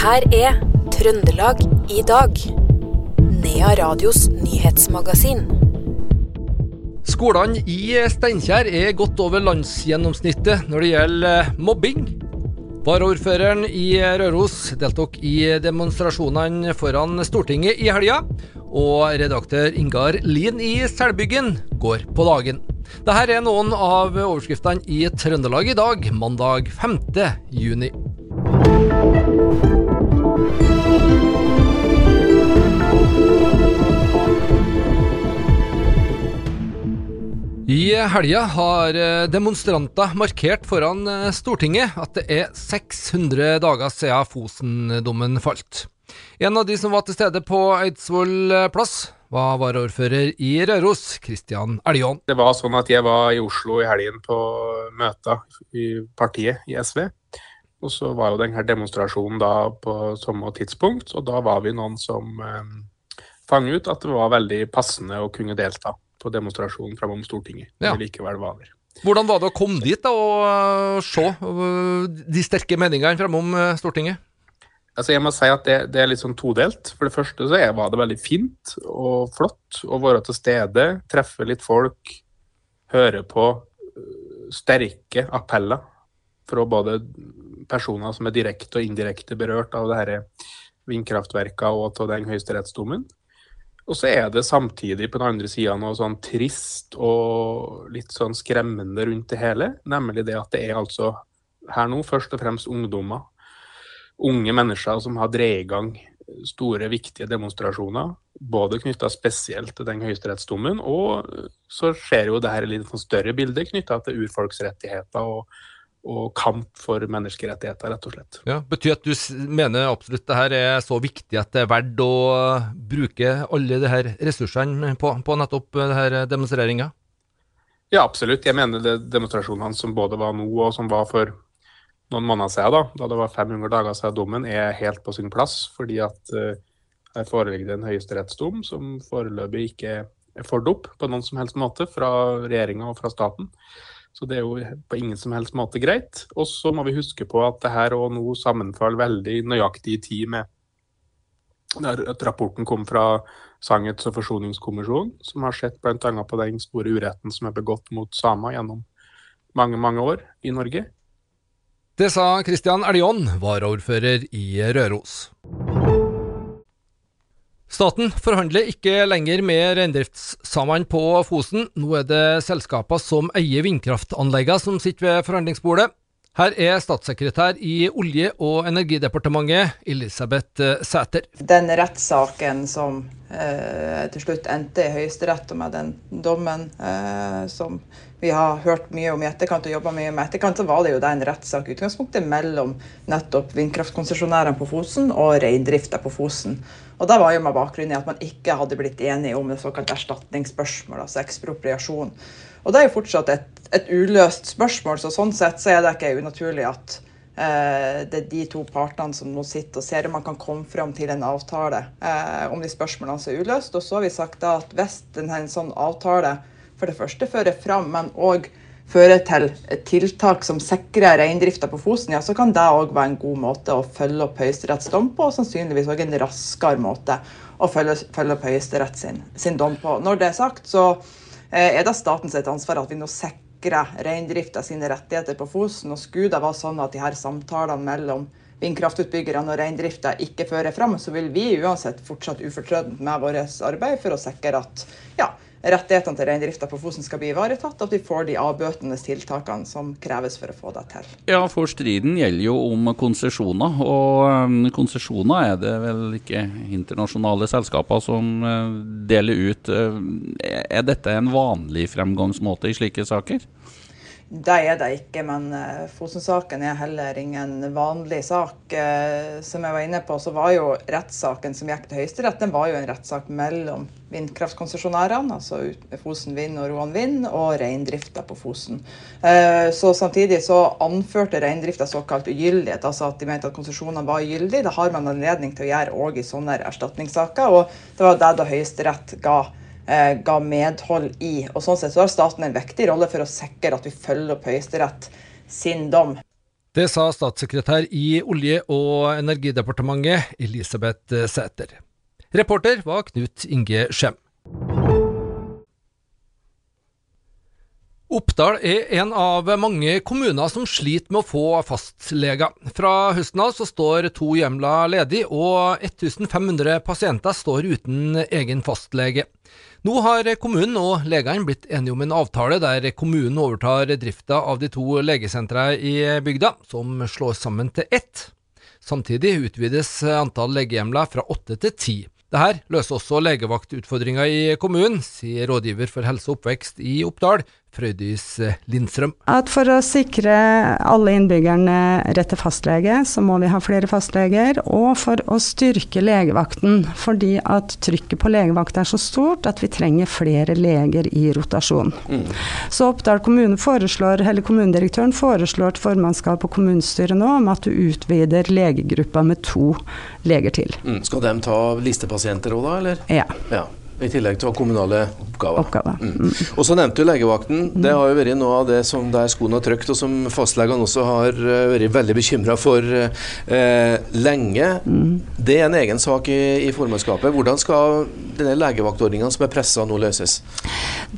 her er Trøndelag i dag. Nea Radios nyhetsmagasin. Skolene i Steinkjer er godt over landsgjennomsnittet når det gjelder mobbing. Varaordføreren i Røros deltok i demonstrasjonene foran Stortinget i helga. Og redaktør Ingar Lien i Selbyggen går på dagen. Dette er noen av overskriftene i Trøndelag i dag, mandag 5. juni. I helga har eh, demonstranter markert foran eh, Stortinget at det er 600 dager siden Fosen-dommen falt. En av de som var til stede på Eidsvoll plass, var varaordfører i Røros, Kristian Eljon. Det var sånn at jeg var i Oslo i helgen på møter i partiet i SV. Og så var jo denne demonstrasjonen da på samme tidspunkt, og da var vi noen som eh, fant ut at det var veldig passende å kunne delta på demonstrasjonen framom Stortinget. Ja. Det likevel var der. Hvordan var det å komme dit da, og uh, se uh, de sterke meningene framom uh, Stortinget? Altså jeg må si at det, det, er litt sånn todelt. For det første så var det veldig fint og flott å være til stede, treffe litt folk, høre på sterke appeller fra både personer som er direkte og indirekte berørt av det disse vindkraftverkene og av den høyesterettsdommen. Og så er det samtidig på den andre sida noe sånn trist og litt sånn skremmende rundt det hele. Nemlig det at det er altså her nå først og fremst ungdommer. Unge mennesker som har dreid i gang store, viktige demonstrasjoner. Både knytta spesielt til den høyesterettsdommen, og så skjer jo det her litt sånn større bildet knytta til urfolksrettigheter og og kamp for menneskerettigheter, rett og slett. Ja, Betyr at du mener absolutt det her er så viktig at det er verdt å bruke alle de her ressursene på, på nettopp det her demonstreringa? Ja, absolutt. Jeg mener det demonstrasjonene som både var nå og som var for noen måneder siden, da, da det var 500 dager siden dommen, er helt på sin plass. Fordi at uh, her foreligger det en høyesterettsdom som foreløpig ikke er fulgt opp på noen som helst måte fra regjeringa og fra staten. Så det er jo på ingen som helst måte greit. Og så må vi huske på at det her og nå sammenfaller veldig nøyaktig i tid med at rapporten kom fra Sannhets- og forsoningskommisjonen, som har sett bl.a. på den store uretten som er begått mot samer gjennom mange, mange år i Norge. Det sa Christian Eljon, varaordfører i Røros. Staten forhandler ikke lenger med reindriftssamene på Fosen. Nå er det selskaper som eier vindkraftanleggene som sitter ved forhandlingsbordet. Her er statssekretær i Olje- og energidepartementet, Elisabeth Sæter. Den rettssaken som eh, til slutt endte i Høyesterett, og med den dommen eh, som vi har hørt mye om i etterkant og jobba mye med etterkant, så var det jo en rettssak utgangspunktet mellom nettopp vindkraftkonsesjonærene på Fosen og reindrifta på Fosen. Og da var jo med bakgrunn i at man ikke hadde blitt enige om det såkalte erstatningsspørsmålet, altså ekspropriasjon. Og det er jo fortsatt et, et, uløst spørsmål, så sånn sett så er det ikke unaturlig at eh, det er de to partene som nå sitter og ser om man kan komme fram til en avtale eh, om de spørsmålene som er uløst. Og så har vi sagt da at hvis en sånn avtale for det første fører fram, men òg fører til tiltak som sikrer reindrifta på Fosen, ja, så kan det òg være en god måte å følge opp Høyesteretts dom på, og sannsynligvis òg en raskere måte å følge, følge opp Høyesterett sin, sin, dom på. Når det er sagt, så eh, er det statens ansvar at vi nå sikrer reindrifta sine rettigheter på Fosen. Og skulle det være sånn at de her samtalene mellom vindkraftutbyggerne og reindrifta ikke fører fram, så vil vi uansett fortsatt ufortrødent med vårt arbeid for å sikre at ja, rettighetene til reindrifta på Fosen skal bli ivaretatt, at vi får de avbøtende tiltakene som kreves for å få det til. Ja, for striden gjelder jo om konsesjoner, og um, konsesjoner er det vel ikke internasjonale selskaper som uh, deler ut. Uh, er dette en vanlig fremgangsmåte i slike saker? Det er det ikke, men uh, Fosen-saken er heller ingen vanlig sak. Uh, som jeg var inne på, så var jo rettssaken som gikk til Høyesterett, den var jo en rettssak mellom vindkraftkonsesjonærene, altså Fosen Vind og Roan Vind, og reindrifta på Fosen. Uh, så Samtidig så anførte reindrifta såkalt ugyldighet, altså at de mente at konsesjonene var ugyldige. Det har man anledning til å gjøre òg i sånne erstatningssaker, og det var det da Høyesterett ga eh, ga medhold i. Og sånn sett så har staten en viktig rolle for å sikre at vi følger opp Høyesterett sin dom. Det sa statssekretær i Olje- og energidepartementet Elisabeth Sæter. Reporter var Knut Inge Skjem. Oppdal er en av mange kommuner som sliter med å få fastleger. Fra høsten av så står to hjemler ledig, og 1500 pasienter står uten egen fastlege. Nå har kommunen og legene blitt enige om en avtale der kommunen overtar drifta av de to legesentrene i bygda, som slås sammen til ett. Samtidig utvides antall legehjemler fra åtte til ti. Dette løser også legevaktutfordringa i kommunen, sier rådgiver for helse og oppvekst i Oppdal, Frøydis Lindstrøm. At for å sikre alle innbyggerne rett til fastlege, så må vi ha flere fastleger. Og for å styrke legevakten, fordi at trykket på legevakt er så stort at vi trenger flere leger i rotasjon. Mm. Så Oppdal kommune foreslår, eller kommunedirektøren foreslår til formannskap på kommunestyret nå om at du utvider legegruppa med to leger til. Mm. Skal de ta listepasienter òg da, eller? Ja. ja. I tillegg til kommunale oppgaver. oppgaver. Mm. Mm. Og så nevnte du legevakten. Det har jo vært noe av det som der skoen har trykt, og som fastlegene også har eh, vært veldig bekymra for eh, lenge. Mm. Det er en egen sak i, i formannskapet. Hvordan skal denne legevaktordninga som er pressa nå løses?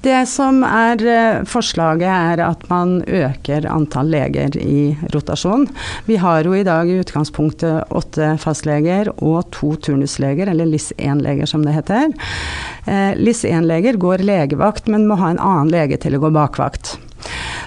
Det som er eh, forslaget, er at man øker antall leger i rotasjon. Vi har jo i dag i utgangspunktet åtte fastleger og to turnusleger, eller LIS1-leger som det heter. Eh, LIS1-leger går legevakt, men må ha en annen lege til å gå bakvakt.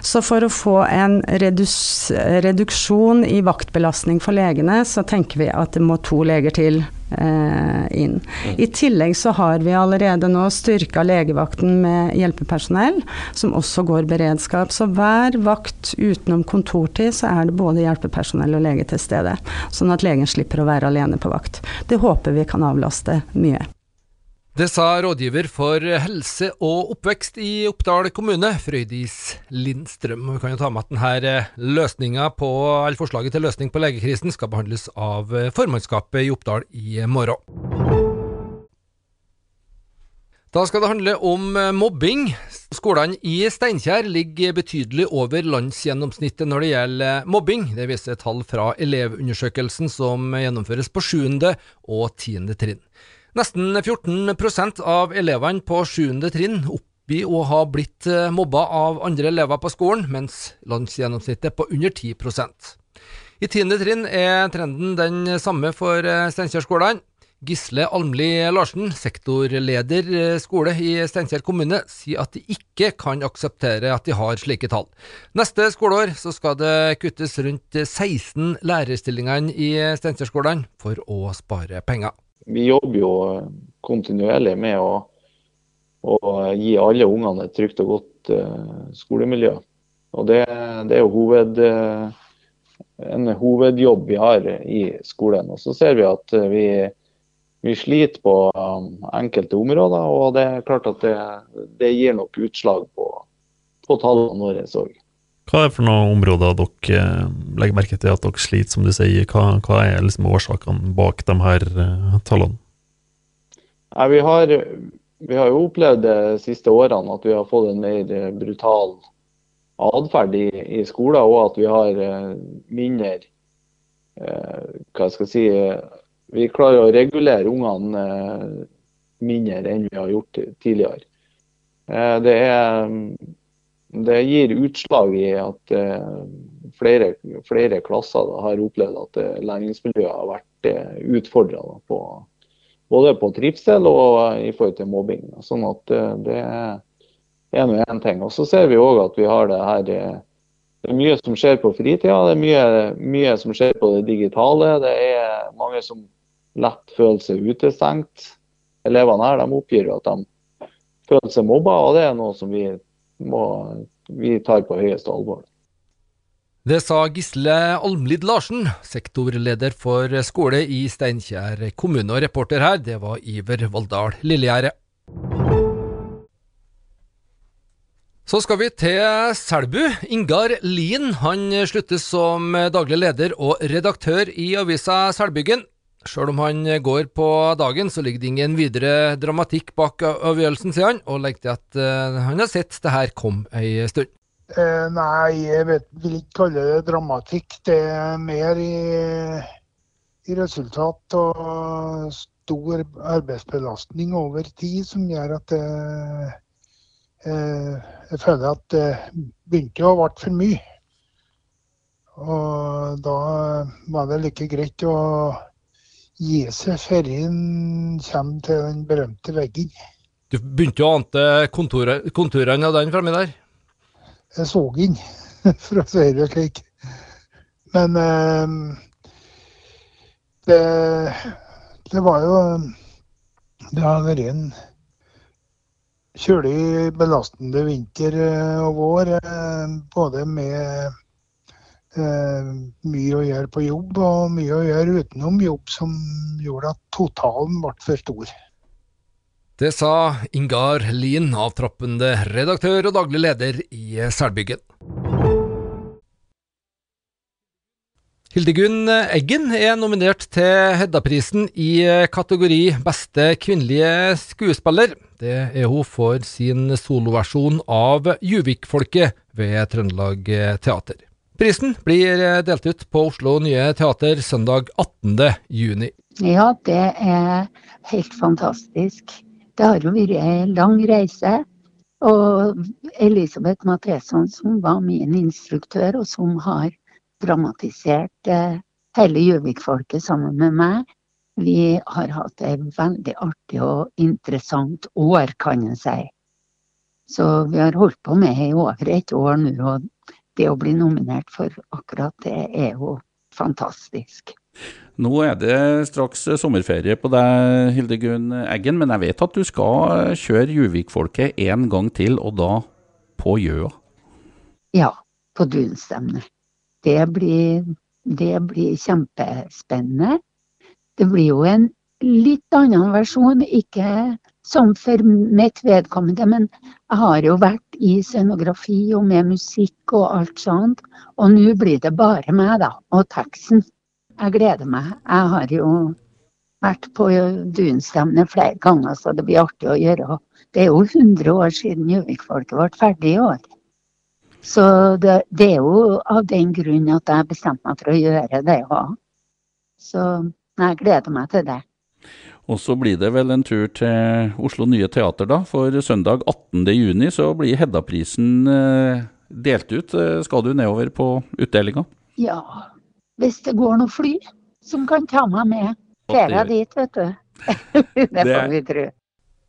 Så for å få en redus, reduksjon i vaktbelastning for legene, så tenker vi at det må to leger til eh, inn. Mm. I tillegg så har vi allerede nå styrka legevakten med hjelpepersonell, som også går beredskap. Så hver vakt utenom kontortid, så er det både hjelpepersonell og lege til stede. Sånn at legen slipper å være alene på vakt. Det håper vi kan avlaste mye. Det sa rådgiver for helse og oppvekst i Oppdal kommune, Frøydis Lindstrøm. Vi kan jo ta med at denne løsninga på, eller forslaget til løsning på legekrisen skal behandles av formannskapet i Oppdal i morgen. Da skal det handle om mobbing. Skolene i Steinkjer ligger betydelig over landsgjennomsnittet når det gjelder mobbing. Det viser tall fra Elevundersøkelsen som gjennomføres på 7. og 10. trinn. Nesten 14% av elevene på 7. trinn oppgir å ha blitt eh, mobba av andre elever på skolen, mens landsgjennomsnittet på under 10% I 10. trinn er trenden den samme for eh, Steinkjer-skolene. Gisle Almli Larsen, sektorleder eh, skole i Steinkjer kommune, sier at de ikke kan akseptere at de har slike tall. Neste skoleår skal det kuttes rundt 16 lærerstillingene i Steinkjer-skolene for å spare penger vi jobber jo kontinuerlig med å, å gi alle ungene et trygt og godt uh, skolemiljø. Og det, det er jo hoved, uh, en hovedjobb vi har i skolen. Og så ser vi at vi, vi, sliter på enkelte områder, og det er klart at det, det gir nok utslag på, på tallene våre òg. Hva er det for noen områder dere eh, legger merke til at dere sliter, som du sier? Hva, hva er liksom årsakene bak de her uh, tallene? Nei, vi, har, vi, har, jo opplevd de siste årene at vi har fått en mer eh, brutal atferd i, i, skolen, og at vi har mindre eh, Hva skal jeg si Vi klarer å regulere ungene mindre enn vi har gjort tidligere. det er det gir utslag i at eh, flere, flere, klasser har opplevd at eh, læringsmiljøet har vært eh, utfordra både på trivsel og i forhold til mobbing. Sånn at det er nå én ting. Og så ser vi òg at vi har det her det er mye som skjer på fritida. Det er mye, mye, som skjer på det digitale. Det er mange som lett føler seg utestengt. Elevene her de oppgir at de føler seg mobba, og det er noe som vi må, vi tar på høyeste alvor. Det sa Gisle Almlid Larsen, sektorleder for skole i Steinkjer kommune. Og reporter her, det var Iver Valldal Lillegjerde. Så skal vi til Selbu. Ingar Lien han slutter som daglig leder og redaktør i avisa Selbyggen. Sjøl om han går på dagen, så ligger det ingen videre dramatikk bak avgjørelsen, sier han, og legger til at uh, han har sett det her kom ei stund. Eh, nei, jeg vet, vil ikke kalle det dramatikk. Det er mer i, i resultat og stor arbeidsbelastning over tid som gjør at eh, jeg føler at det begynte å bli for mye. Og da var det like greit å gi seg før en kommer til den berømte veggen. Du begynte å ante konturene av den fremme der? Jeg så den, for å si det slik. Men eh, det, det var jo Det har vært en kjølig belastende vinter eh, og vår. eh, Både med mye å gjøre på jobb og mye å gjøre utenom jobb, som gjorde at totalen ble for stor. Det sa Ingar Lien, avtroppende redaktør og daglig leder i Selbyggen. Hildegunn Eggen er nominert til Hedda-prisen i kategori Beste kvinnelige skuespiller. Det er hun for sin soloversjon av Juvik-folket ved Trøndelag Teater. Prisen blir delt ut på Oslo Nye Teater søndag 18. juni. Ja, det er helt fantastisk. Det har jo vært en lang reise. Og Elisabeth Matheson, som var min instruktør, og som har dramatisert eh, hele Gjøvik-folket sammen med meg, vi har hatt et veldig artig og interessant år, kan jeg si. Så vi har holdt på med i over et år nå, og det å bli nominert for akkurat det er jo fantastisk. Nå er det straks sommerferie på deg, Hildegunn Eggen, men jeg vet at du skal kjøre Juvik-folket en gang til, og da på Gjøa. Ja, på dunstevnet. Det blir, det blir kjempespennende. Det blir jo en litt annen versjon, ikke som for mitt vedkommende, men jeg har jo vært i scenografi og med musikk og alt sånt, og nå blir det bare meg, da, og teksten. Jeg gleder meg. Jeg har jo vært på dunstevnet flere ganger, så det blir artig å gjøre. Det er jo 100 år siden Gjøvik-folket ble ferdig i år. Så det, det, er jo av den grunn at jeg bestemte meg for å gjøre det òg. Så jeg gleder meg til det. Og så blir det vel en tur til Oslo Nye Teater, da. For søndag 18.6 så blir Hedda-prisen eh, delt ut. Skal du nedover på utdelinga? Ja, hvis det går noe fly som kan ta meg med. Ferie dit, vet du. det får vi tro.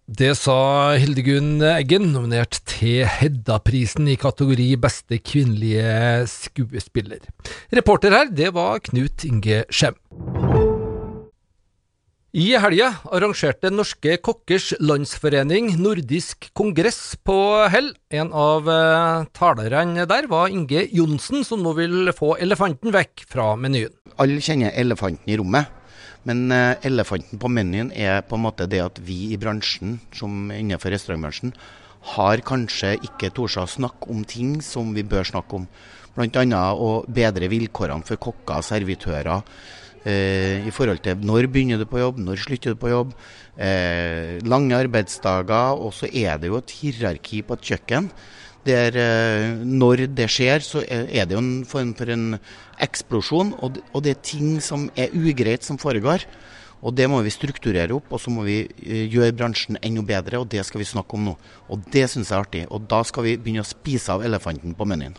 Det sa Hildegunn Eggen, nominert til Hedda-prisen i kategori Beste kvinnelige skuespiller. Reporter her, det var Knut Inge Skjem. I helga arrangerte Norske kokkers landsforening nordisk kongress på Hell. En av talerne der var Inge Johnsen, som nå vil få elefanten vekk fra menyen. Alle kjenner elefanten i rommet. Men elefanten på menyen er på en måte det at vi i bransjen, som innenfor restaurantbransjen, har kanskje ikke tort å snakke om ting som vi bør snakke om. Bl.a. å bedre vilkårene for kokker og servitører. Eh, I forhold til når begynner du på jobb, når slutter du på jobb. Eh, lange arbeidsdager. Og så er det jo et hierarki på et kjøkken. Der eh, når det skjer, så er det jo en form for en eksplosjon. Og, det er ting som er ugreit som foregår. Og det må vi strukturere opp, og så må vi gjøre bransjen enda bedre. Og det skal vi snakke om nå. Og det syns jeg er artig. Og da skal vi begynne å spise av elefanten på menyen.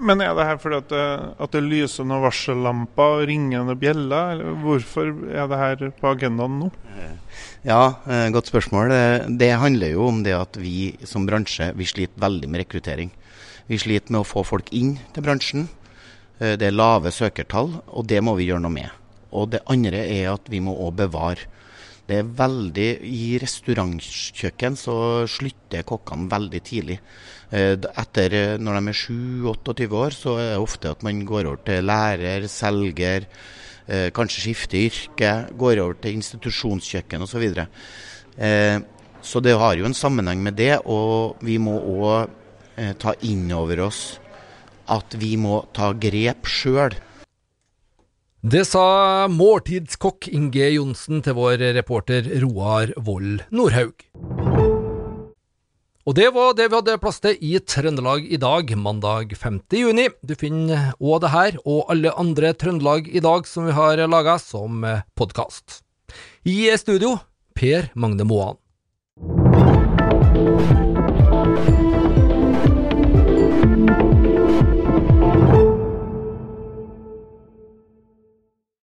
Men er det her fordi at det, at det lyser noen varsellamper og ringer noen bjeller? Eller hvorfor er det her på agendaen nå? Ja, eh, godt spørsmål. Det handler jo om det at vi som bransje vi sliter veldig med rekruttering. Vi sliter med å få folk inn til bransjen. Eh, Det er lave søkertall, og det må vi gjøre noe med. Og det andre er at vi må òg bevare. Det er veldig, I restaurantkjøkken så slutter kokkene veldig tidlig. Eh, Etter eh, når de er 7-28 år, så er det ofte at man går over til lærer, selger, eh, kanskje skifter yrke, går over til institusjonskjøkken osv. Så, videre. så det har jo en sammenheng med det, og vi må òg ta inn over oss at vi må ta grep sjøl. Det sa måltidskokk Inge Johnsen til vår reporter Roar Vold Nordhaug. Og det var det vi hadde plass til i Trøndelag i dag, mandag 5. juni. Du finner òg det her og alle andre Trøndelag i dag som vi har laga som podkast. I studio Per Magne Moan.